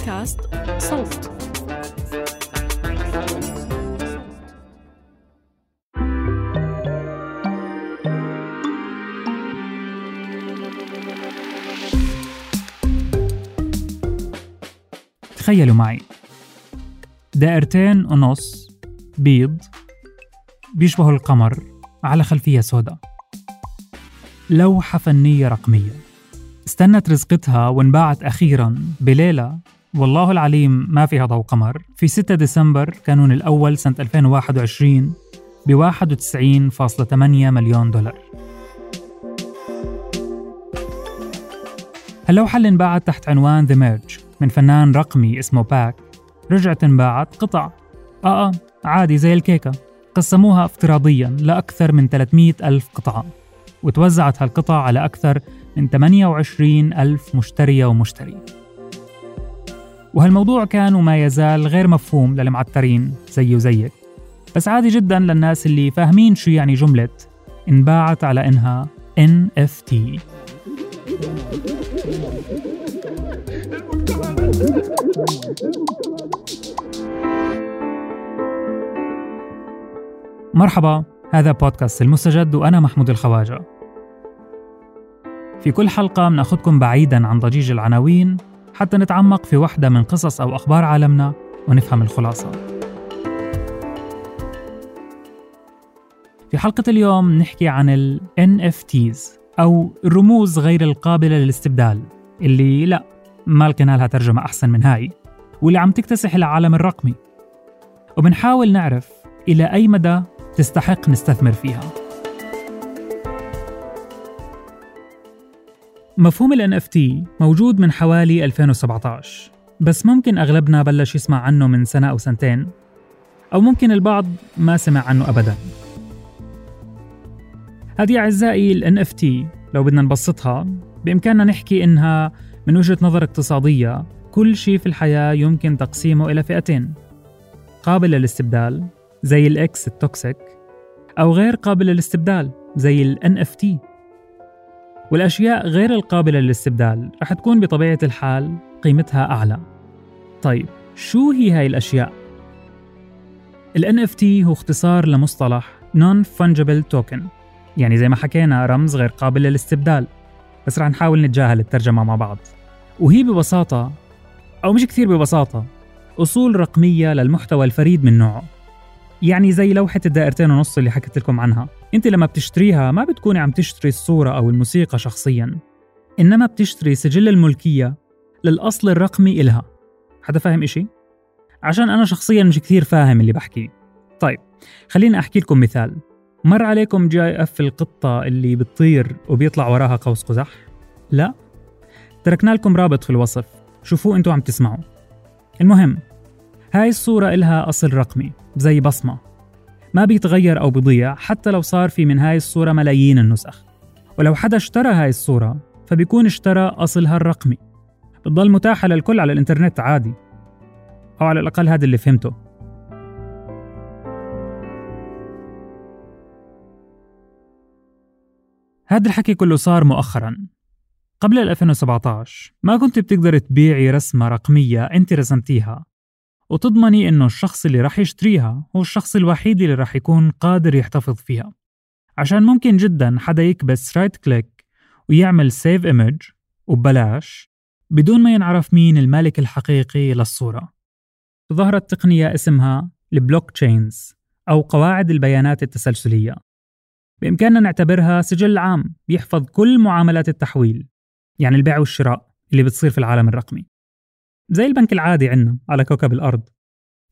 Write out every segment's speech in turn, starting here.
بودكاست صوت. تخيلوا معي. دائرتين ونص بيض بيشبهوا القمر على خلفية سوداء. لوحة فنية رقمية. استنت رزقتها وانباعت أخيرا بليلة والله العليم ما فيها ضوء قمر. في 6 ديسمبر كانون الأول سنة 2021 ب 91.8 مليون دولار. اللوحة اللي انباعت تحت عنوان The Merge من فنان رقمي اسمه باك رجعت انباعت قطع. آه آه عادي زي الكيكة. قسموها افتراضيا لأكثر من 300 ألف قطعة وتوزعت هالقطع على أكثر من 28 ألف مشترية ومشتري. وهالموضوع كان وما يزال غير مفهوم للمعترين زي وزيك. بس عادي جدا للناس اللي فاهمين شو يعني جملة انباعت على إنها NFT مرحبا هذا بودكاست المستجد وأنا محمود الخواجة. في كل حلقة بناخدكم بعيدا عن ضجيج العناوين حتى نتعمق في وحدة من قصص أو أخبار عالمنا ونفهم الخلاصة. في حلقة اليوم نحكي عن ال NFTs أو الرموز غير القابلة للاستبدال اللي لا ما لقينا لها ترجمة أحسن من هاي واللي عم تكتسح العالم الرقمي. وبنحاول نعرف إلى أي مدى تستحق نستثمر فيها. مفهوم ال NFT موجود من حوالي 2017 بس ممكن أغلبنا بلش يسمع عنه من سنة أو سنتين أو ممكن البعض ما سمع عنه أبدا. هذه أعزائي ال NFT لو بدنا نبسطها بإمكاننا نحكي إنها من وجهة نظر اقتصادية كل شيء في الحياة يمكن تقسيمه إلى فئتين قابل للاستبدال زي ال ex ال toxic أو غير قابل للاستبدال زي ال NFT والأشياء غير القابلة للاستبدال رح تكون بطبيعة الحال قيمتها أعلى. طيب شو هي هاي الأشياء؟ ال NFT هو اختصار لمصطلح Non-Fungible Token يعني زي ما حكينا رمز غير قابل للاستبدال بس رح نحاول نتجاهل الترجمة مع بعض. وهي ببساطة أو مش كثير ببساطة أصول رقمية للمحتوى الفريد من نوعه يعني زي لوحة الدائرتين ونص اللي حكيت لكم عنها. أنت لما بتشتريها ما بتكوني عم تشتري الصورة أو الموسيقى شخصيا. إنما بتشتري سجل الملكية للأصل الرقمي إلها. حدا فاهم إشي؟ عشان أنا شخصيا مش كثير فاهم اللي بحكيه. طيب خليني أحكي لكم مثال. مر عليكم جي إف القطة اللي بتطير وبيطلع وراها قوس قزح؟ لا؟ تركنا لكم رابط في الوصف. شوفوه أنتوا عم تسمعوا المهم هاي الصورة إلها أصل رقمي زي بصمة. ما بيتغير أو بيضيع حتى لو صار في من هاي الصورة ملايين النسخ. ولو حدا اشترى هاي الصورة فبيكون اشترى أصلها الرقمي بتضل متاحة للكل على الإنترنت عادي. أو على الأقل هذا اللي فهمته. هذا الحكي كله صار مؤخرا. قبل 2017 ما كنت بتقدر تبيعي رسمة رقمية أنت رسمتيها. وتضمني إنه الشخص اللي رح يشتريها هو الشخص الوحيد اللي رح يكون قادر يحتفظ فيها. عشان ممكن جدا حدا يكبس right click ويعمل save image وببلاش بدون ما ينعرف مين المالك الحقيقي للصورة. ظهرت تقنية اسمها ال blockchains أو قواعد البيانات التسلسلية. بإمكاننا نعتبرها سجل عام بيحفظ كل معاملات التحويل يعني البيع والشراء اللي بتصير في العالم الرقمي. زي البنك العادي عندنا على كوكب الأرض.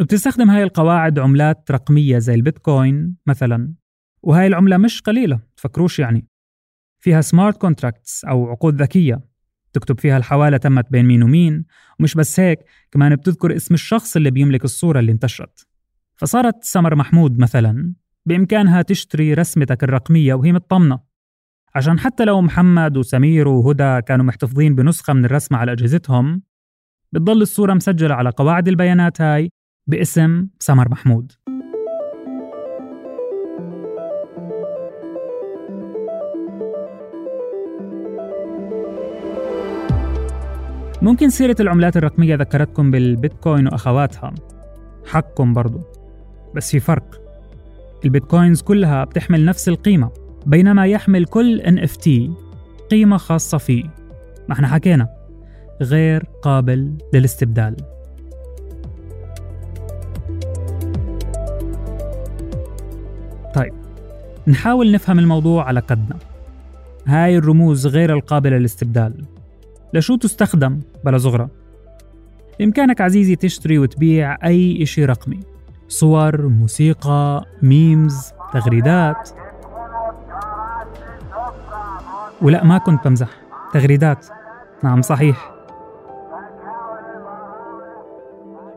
وبتستخدم هاي القواعد عملات رقمية زي البيتكوين مثلا. وهاي العملة مش قليلة تفكروش يعني. فيها smart contracts أو عقود ذكية. تكتب فيها الحوالة تمت بين مين ومين. ومش بس هيك كمان بتذكر اسم الشخص اللي بيملك الصورة اللي انتشرت. فصارت سمر محمود مثلا بإمكانها تشتري رسمتك الرقمية وهي مطمنة عشان حتى لو محمد وسمير وهدى كانوا محتفظين بنسخة من الرسمة على أجهزتهم بتضل الصورة مسجلة على قواعد البيانات هاي باسم سمر محمود. ممكن سيرة العملات الرقمية ذكرتكم بالبيتكوين وأخواتها. حقكم برضو. بس في فرق. البيتكوينز كلها بتحمل نفس القيمة بينما يحمل كل NFT قيمة خاصة فيه. ما إحنا حكينا. غير قابل للاستبدال. طيب نحاول نفهم الموضوع على قدنا. هاي الرموز غير القابلة للاستبدال. لشو تستخدم بلا زغرة؟ بإمكانك عزيزي تشتري وتبيع أي إشي رقمي. صور، موسيقى، memes، تغريدات. ولا ما كنت بمزح. تغريدات. نعم صحيح.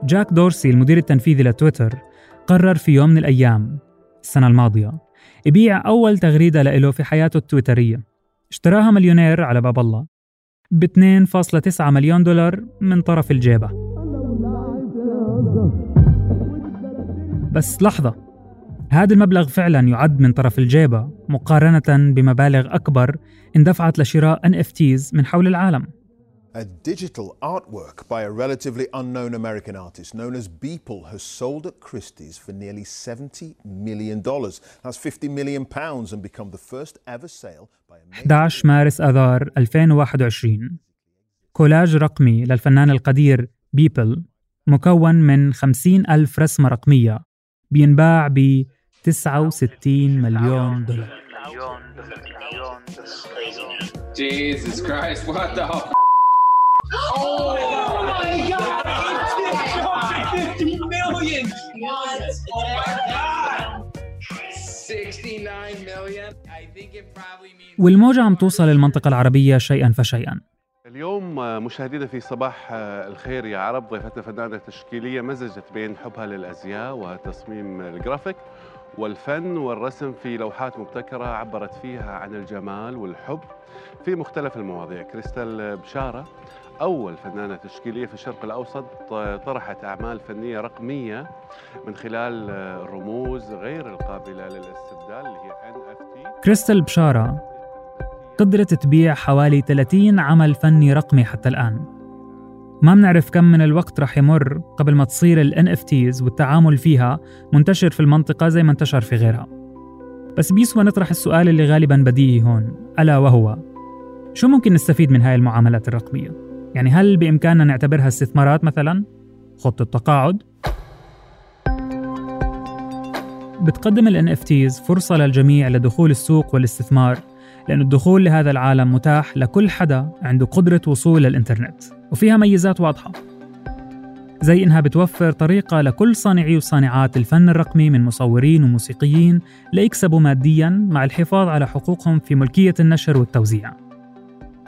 جاك دورسي المدير التنفيذي لتويتر قرر في يوم من الأيام السنة الماضية يبيع أول تغريدة له في حياته التويترية. اشتراها مليونير على باب الله. ب 2.9 مليون دولار من طرف الجيبة. بس لحظة. هذا المبلغ فعلا يعد من طرف الجيبة مقارنة بمبالغ أكبر اندفعت لشراء NFTs من حول العالم. A digital artwork by a relatively unknown American artist known as Beeple has sold at Christie's for nearly $70 million. That's 50 million pounds and become the first ever sale by a 11 مارس آذار 2021 كولاج رقمي للفنان القدير بيبل مكون من 50 ألف رسمة رقمية بينباع ب 69 مليون دولار Jesus Christ, what the hell? Oh my god! 50 million! What? Oh my god! 69 million? I think it probably means. والموجة عم توصل للمنطقة العربية شيئا فشيئا اليوم مشاهدينا في صباح الخير يا عرب ضيفتنا فنانة تشكيلية مزجت بين حبها للأزياء وتصميم الجرافيك والفن والرسم في لوحات مبتكرة عبرت فيها عن الجمال والحب في مختلف المواضيع كريستال بشارة أول فنانة تشكيلية في الشرق الأوسط طرحت أعمال فنية رقمية من خلال الرموز غير القابلة للاستبدال اللي هي NFT كريستال بشارة قدرت تبيع حوالي 30 عمل فني رقمي حتى الآن. ما بنعرف كم من الوقت رح يمر قبل ما تصير ال NFTs والتعامل فيها منتشر في المنطقة زي ما انتشر في غيرها. بس بيسوى نطرح السؤال اللي غالبا بديهي هون ألا وهو شو ممكن نستفيد من هاي المعاملات الرقمية؟ يعني هل بإمكاننا نعتبرها استثمارات مثلا؟ خطة تقاعد؟ بتقدم ال NFTs فرصة للجميع لدخول السوق والاستثمار لأن الدخول لهذا العالم متاح لكل حدا عنده قدرة وصول للإنترنت وفيها ميزات واضحة زي إنها بتوفر طريقة لكل صانعي وصانعات الفن الرقمي من مصورين وموسيقيين ليكسبوا مادياً مع الحفاظ على حقوقهم في ملكية النشر والتوزيع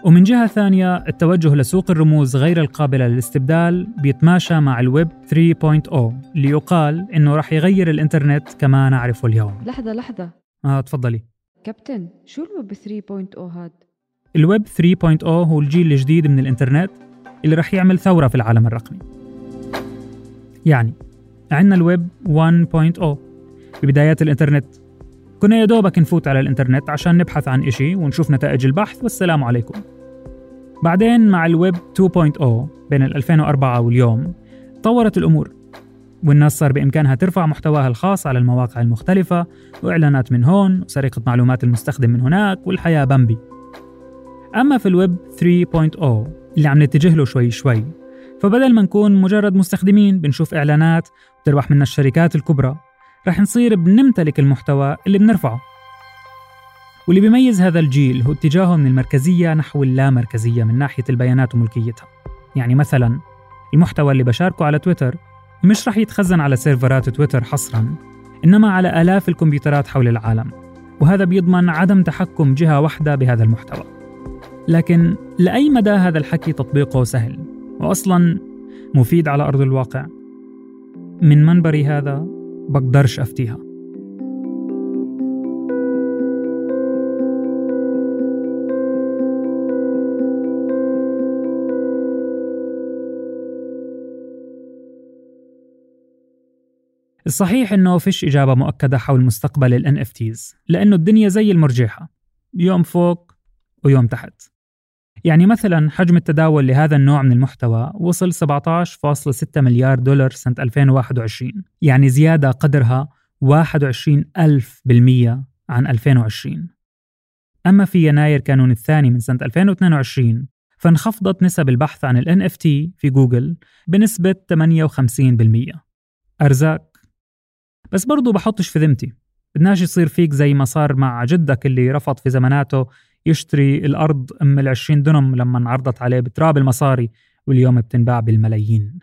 ومن جهة ثانية التوجه لسوق الرموز غير القابلة للاستبدال بيتماشى مع الويب 3.0 اللي يقال إنه رح يغير الإنترنت كما نعرفه اليوم. لحظة لحظة. آه تفضلي. كابتن شو الويب 3.0 هاد؟ الويب 3.0 هو الجيل الجديد من الإنترنت اللي رح يعمل ثورة في العالم الرقمي. يعني عندنا الويب 1.0 ببدايات الإنترنت كنا يا دوبك نفوت على الإنترنت عشان نبحث عن إشي ونشوف نتائج البحث والسلام عليكم. بعدين مع الويب 2.0 بين 2004 واليوم طورت الأمور والناس صار بإمكانها ترفع محتواها الخاص على المواقع المختلفة وإعلانات من هون وسرقة معلومات المستخدم من هناك والحياة بامبي أما في الويب 3.0 اللي عم نتجه له شوي شوي فبدل ما نكون مجرد مستخدمين بنشوف إعلانات بتربح منا الشركات الكبرى رح نصير بنمتلك المحتوى اللي بنرفعه. واللي بيميز هذا الجيل هو اتجاهه من المركزية نحو اللامركزية من ناحية البيانات وملكيتها. يعني مثلا المحتوى اللي بشاركه على تويتر مش رح يتخزن على سيرفرات تويتر حصرا إنما على آلاف الكمبيوترات حول العالم. وهذا بيضمن عدم تحكم جهة واحدة بهذا المحتوى. لكن لأي مدى هذا الحكي تطبيقه سهل؟ وأصلا مفيد على أرض الواقع؟ من منبري هذا بقدرش أفتيها. الصحيح إنه فيش إجابة مؤكدة حول مستقبل ال NFTs لأنه الدنيا زي المرجحه يوم فوق ويوم تحت. يعني مثلا حجم التداول لهذا النوع من المحتوى وصل 17.6 مليار دولار سنة 2021 يعني زيادة قدرها 21 ألف بالمية عن 2020 أما في يناير كانون الثاني من سنة 2022 فانخفضت نسب البحث عن ال NFT في جوجل بنسبة 58% أرزاق بس برضو بحطش في ذمتي بدناش يصير فيك زي ما صار مع جدك اللي رفض في زماناته يشتري الأرض أم العشرين دنم لما انعرضت عليه بتراب المصاري واليوم بتنباع بالملايين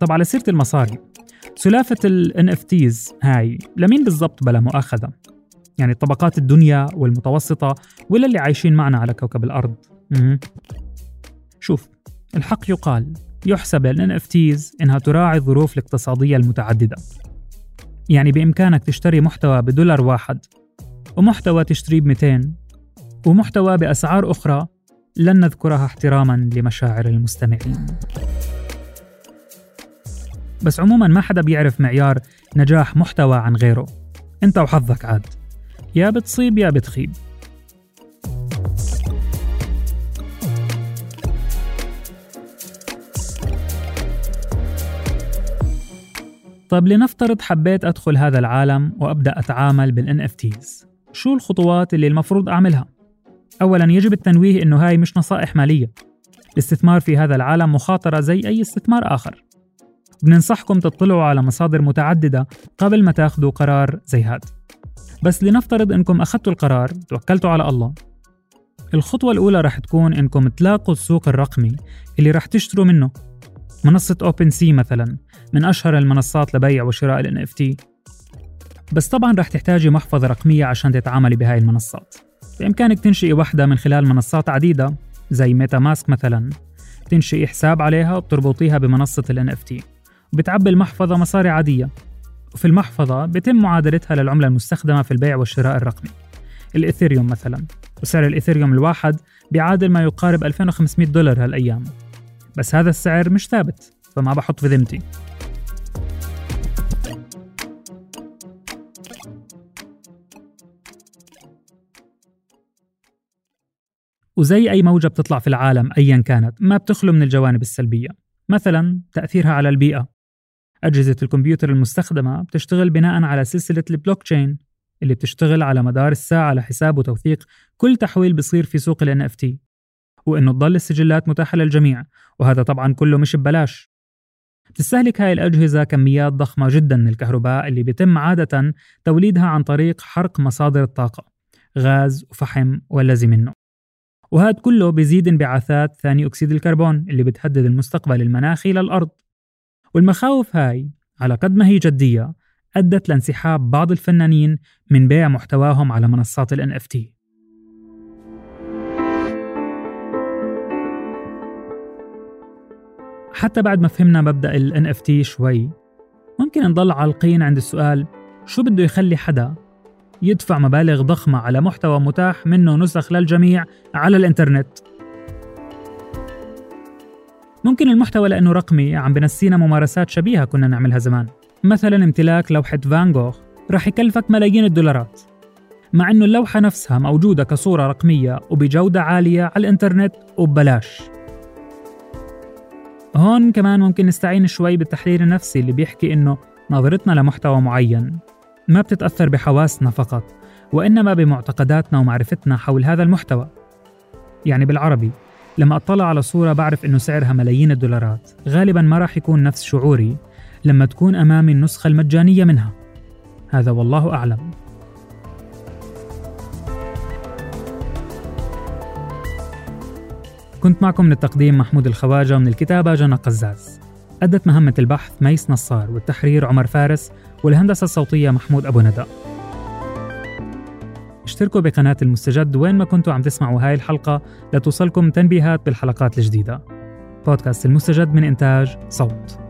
طب على سيرة المصاري سلافة ال NFTs هاي لمين بالضبط بلا مؤاخذة؟ يعني طبقات الدنيا والمتوسطة ولا اللي عايشين معنا على كوكب الأرض؟ شوف الحق يقال يحسب لل NFTs إنها تراعي الظروف الاقتصادية المتعددة. يعني بإمكانك تشتري محتوى بدولار واحد ومحتوى تشتريه ب 200 ومحتوى بأسعار أخرى لن نذكرها احتراما لمشاعر المستمعين. بس عموما ما حدا بيعرف معيار نجاح محتوى عن غيره. أنت وحظك عاد. يا بتصيب يا بتخيب. طيب لنفترض حبيت أدخل هذا العالم وأبدأ أتعامل بال NFTs شو الخطوات اللي المفروض أعملها؟ أولا يجب التنويه إنه هاي مش نصائح مالية. الاستثمار في هذا العالم مخاطرة زي أي استثمار آخر. بننصحكم تطلعوا على مصادر متعددة قبل ما تاخذوا قرار زي هاد. بس لنفترض إنكم أخذتوا القرار توكلتوا على الله. الخطوة الأولى رح تكون إنكم تلاقوا السوق الرقمي اللي رح تشتروا منه. منصة أوبن سي مثلا من أشهر المنصات لبيع وشراء ال NFT بس طبعا رح تحتاجي محفظة رقمية عشان تتعاملي بهاي المنصات. بإمكانك تنشئي واحدة من خلال منصات عديدة زي ميتا ماسك مثلا. تنشئي حساب عليها وبتربطيها بمنصة ال NFT وبتعبي المحفظة مصاري عادية. وفي المحفظة بيتم معادلتها للعملة المستخدمة في البيع والشراء الرقمي. الإثيريوم مثلا. وسعر الإثيريوم الواحد بيعادل ما يقارب 2500 دولار هالأيام. بس هذا السعر مش ثابت فما بحط في ذمتي. وزي أي موجة بتطلع في العالم أيا كانت ما بتخلو من الجوانب السلبية. مثلا تأثيرها على البيئة. أجهزة الكمبيوتر المستخدمة بتشتغل بناء على سلسلة البلوك تشين اللي بتشتغل على مدار الساعة لحساب وتوثيق كل تحويل بيصير في سوق ال NFT وإنه تضل السجلات متاحة للجميع وهذا طبعا كله مش ببلاش. بتستهلك هاي الأجهزة كميات ضخمة جدا من الكهرباء اللي بيتم عادة توليدها عن طريق حرق مصادر الطاقة غاز وفحم والذي منه. وهذا كله بيزيد انبعاثات ثاني أكسيد الكربون اللي بتهدد المستقبل المناخي للأرض. والمخاوف هاي على قد ما هي جدية أدت لانسحاب بعض الفنانين من بيع محتواهم على منصات ال NFT حتى بعد ما فهمنا مبدأ ال NFT شوي ممكن نضل عالقين عند السؤال شو بده يخلي حدا يدفع مبالغ ضخمة على محتوى متاح منه نسخ للجميع على الإنترنت؟ ممكن المحتوى لأنه رقمي عم بنسينا ممارسات شبيهة كنا نعملها زمان. مثلا امتلاك لوحة فان جوخ رح يكلفك ملايين الدولارات. مع أنه اللوحة نفسها موجودة كصورة رقمية وبجودة عالية على الإنترنت وببلاش. هون كمان ممكن نستعين شوي بالتحليل النفسي اللي بيحكي إنه نظرتنا لمحتوى معين ما بتتأثر بحواسنا فقط وإنما بمعتقداتنا ومعرفتنا حول هذا المحتوى. يعني بالعربي لما أطلع على صورة بعرف إنه سعرها ملايين الدولارات. غالبا ما راح يكون نفس شعوري لما تكون أمامي النسخة المجانية منها. هذا والله أعلم. كنت معكم من التقديم محمود الخواجة ومن الكتابة جنى قزاز. أدت مهمة البحث ميس نصار والتحرير عمر فارس والهندسة الصوتية محمود أبو ندى. اشتركوا بقناة المستجد وين ما كنتوا عم تسمعوا هاي الحلقة لتوصلكم تنبيهات بالحلقات الجديدة. بودكاست المستجد من إنتاج صوت.